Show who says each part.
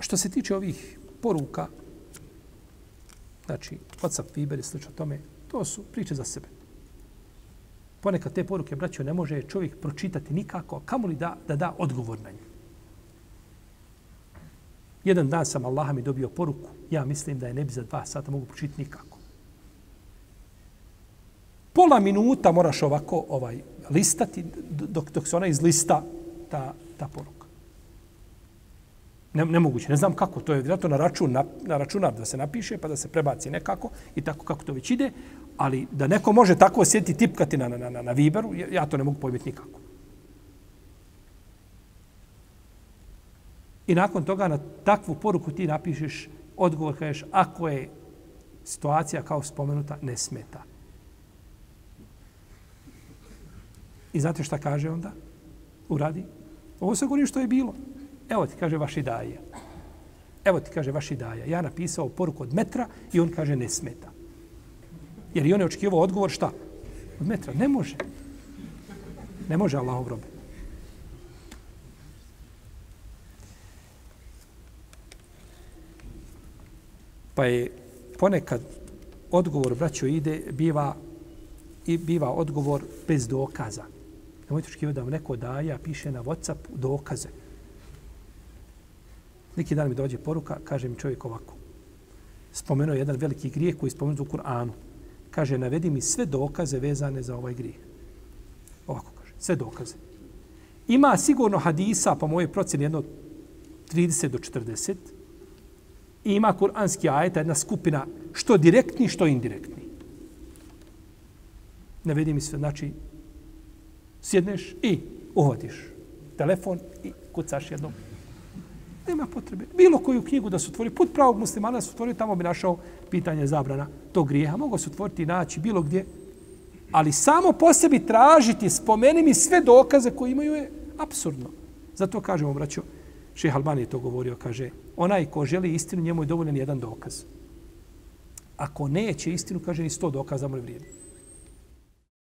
Speaker 1: Što se tiče ovih poruka, znači WhatsApp, Viber i slično tome, to su priče za sebe. Ponekad te poruke, braćo, ne može čovjek pročitati nikako, kamo li da, da da odgovor na nju. Jedan dan sam Allaha mi dobio poruku, ja mislim da je ne bi za dva sata mogu pročitati nikako. Pola minuta moraš ovako ovaj listati dok, dok se ona izlista ta, ta poruka. Ne, nemoguće. Ne znam kako. To je vjerojatno na, račun, na, na računar da se napiše pa da se prebaci nekako i tako kako to već ide. Ali da neko može tako osjetiti tipkati na, na, na, na Viberu, ja to ne mogu pojmiti nikako. I nakon toga na takvu poruku ti napišeš odgovor, kažeš, ako je situacija kao spomenuta, ne smeta. I znate šta kaže onda? Uradi. Ovo se govori što je bilo. Evo ti kaže vaši daje. Evo ti kaže vaši daje. Ja napisao poruku od metra i on kaže ne smeta. Jer i on je očekivao odgovor šta? Od metra. Ne može. Ne može Allah obrobe. Pa je ponekad odgovor, braćo, ide, biva, i biva odgovor bez dokaza. Nemojte očekivati da vam neko daje, a piše na Whatsapp dokaze. Neki dan mi dođe poruka, kaže mi čovjek ovako. Spomenuo je jedan veliki grijeh koji je spomenut u Kur'anu. Kaže, navedi mi sve dokaze vezane za ovaj grijeh. Ovako kaže, sve dokaze. Ima sigurno hadisa, po mojoj procjeni, jedno 30 do 40. I ima kuranski ajeta, jedna skupina, što direktni, što indirektni. Navedi mi sve, znači, sjedneš i uhvatiš telefon i kucaš jednom Nema potrebe. Bilo koju knjigu da se otvori, put pravog muslimana da se otvori, tamo bi našao pitanje zabrana tog grijeha. Mogu se otvoriti i naći bilo gdje. Ali samo po sebi tražiti, spomeni mi sve dokaze koje imaju je absurdno. Zato kažemo, braćo, šeh Albani je to govorio, kaže, onaj ko želi istinu, njemu je dovoljen jedan dokaz. Ako neće istinu, kaže, ni sto dokaza mu ne vrijedi.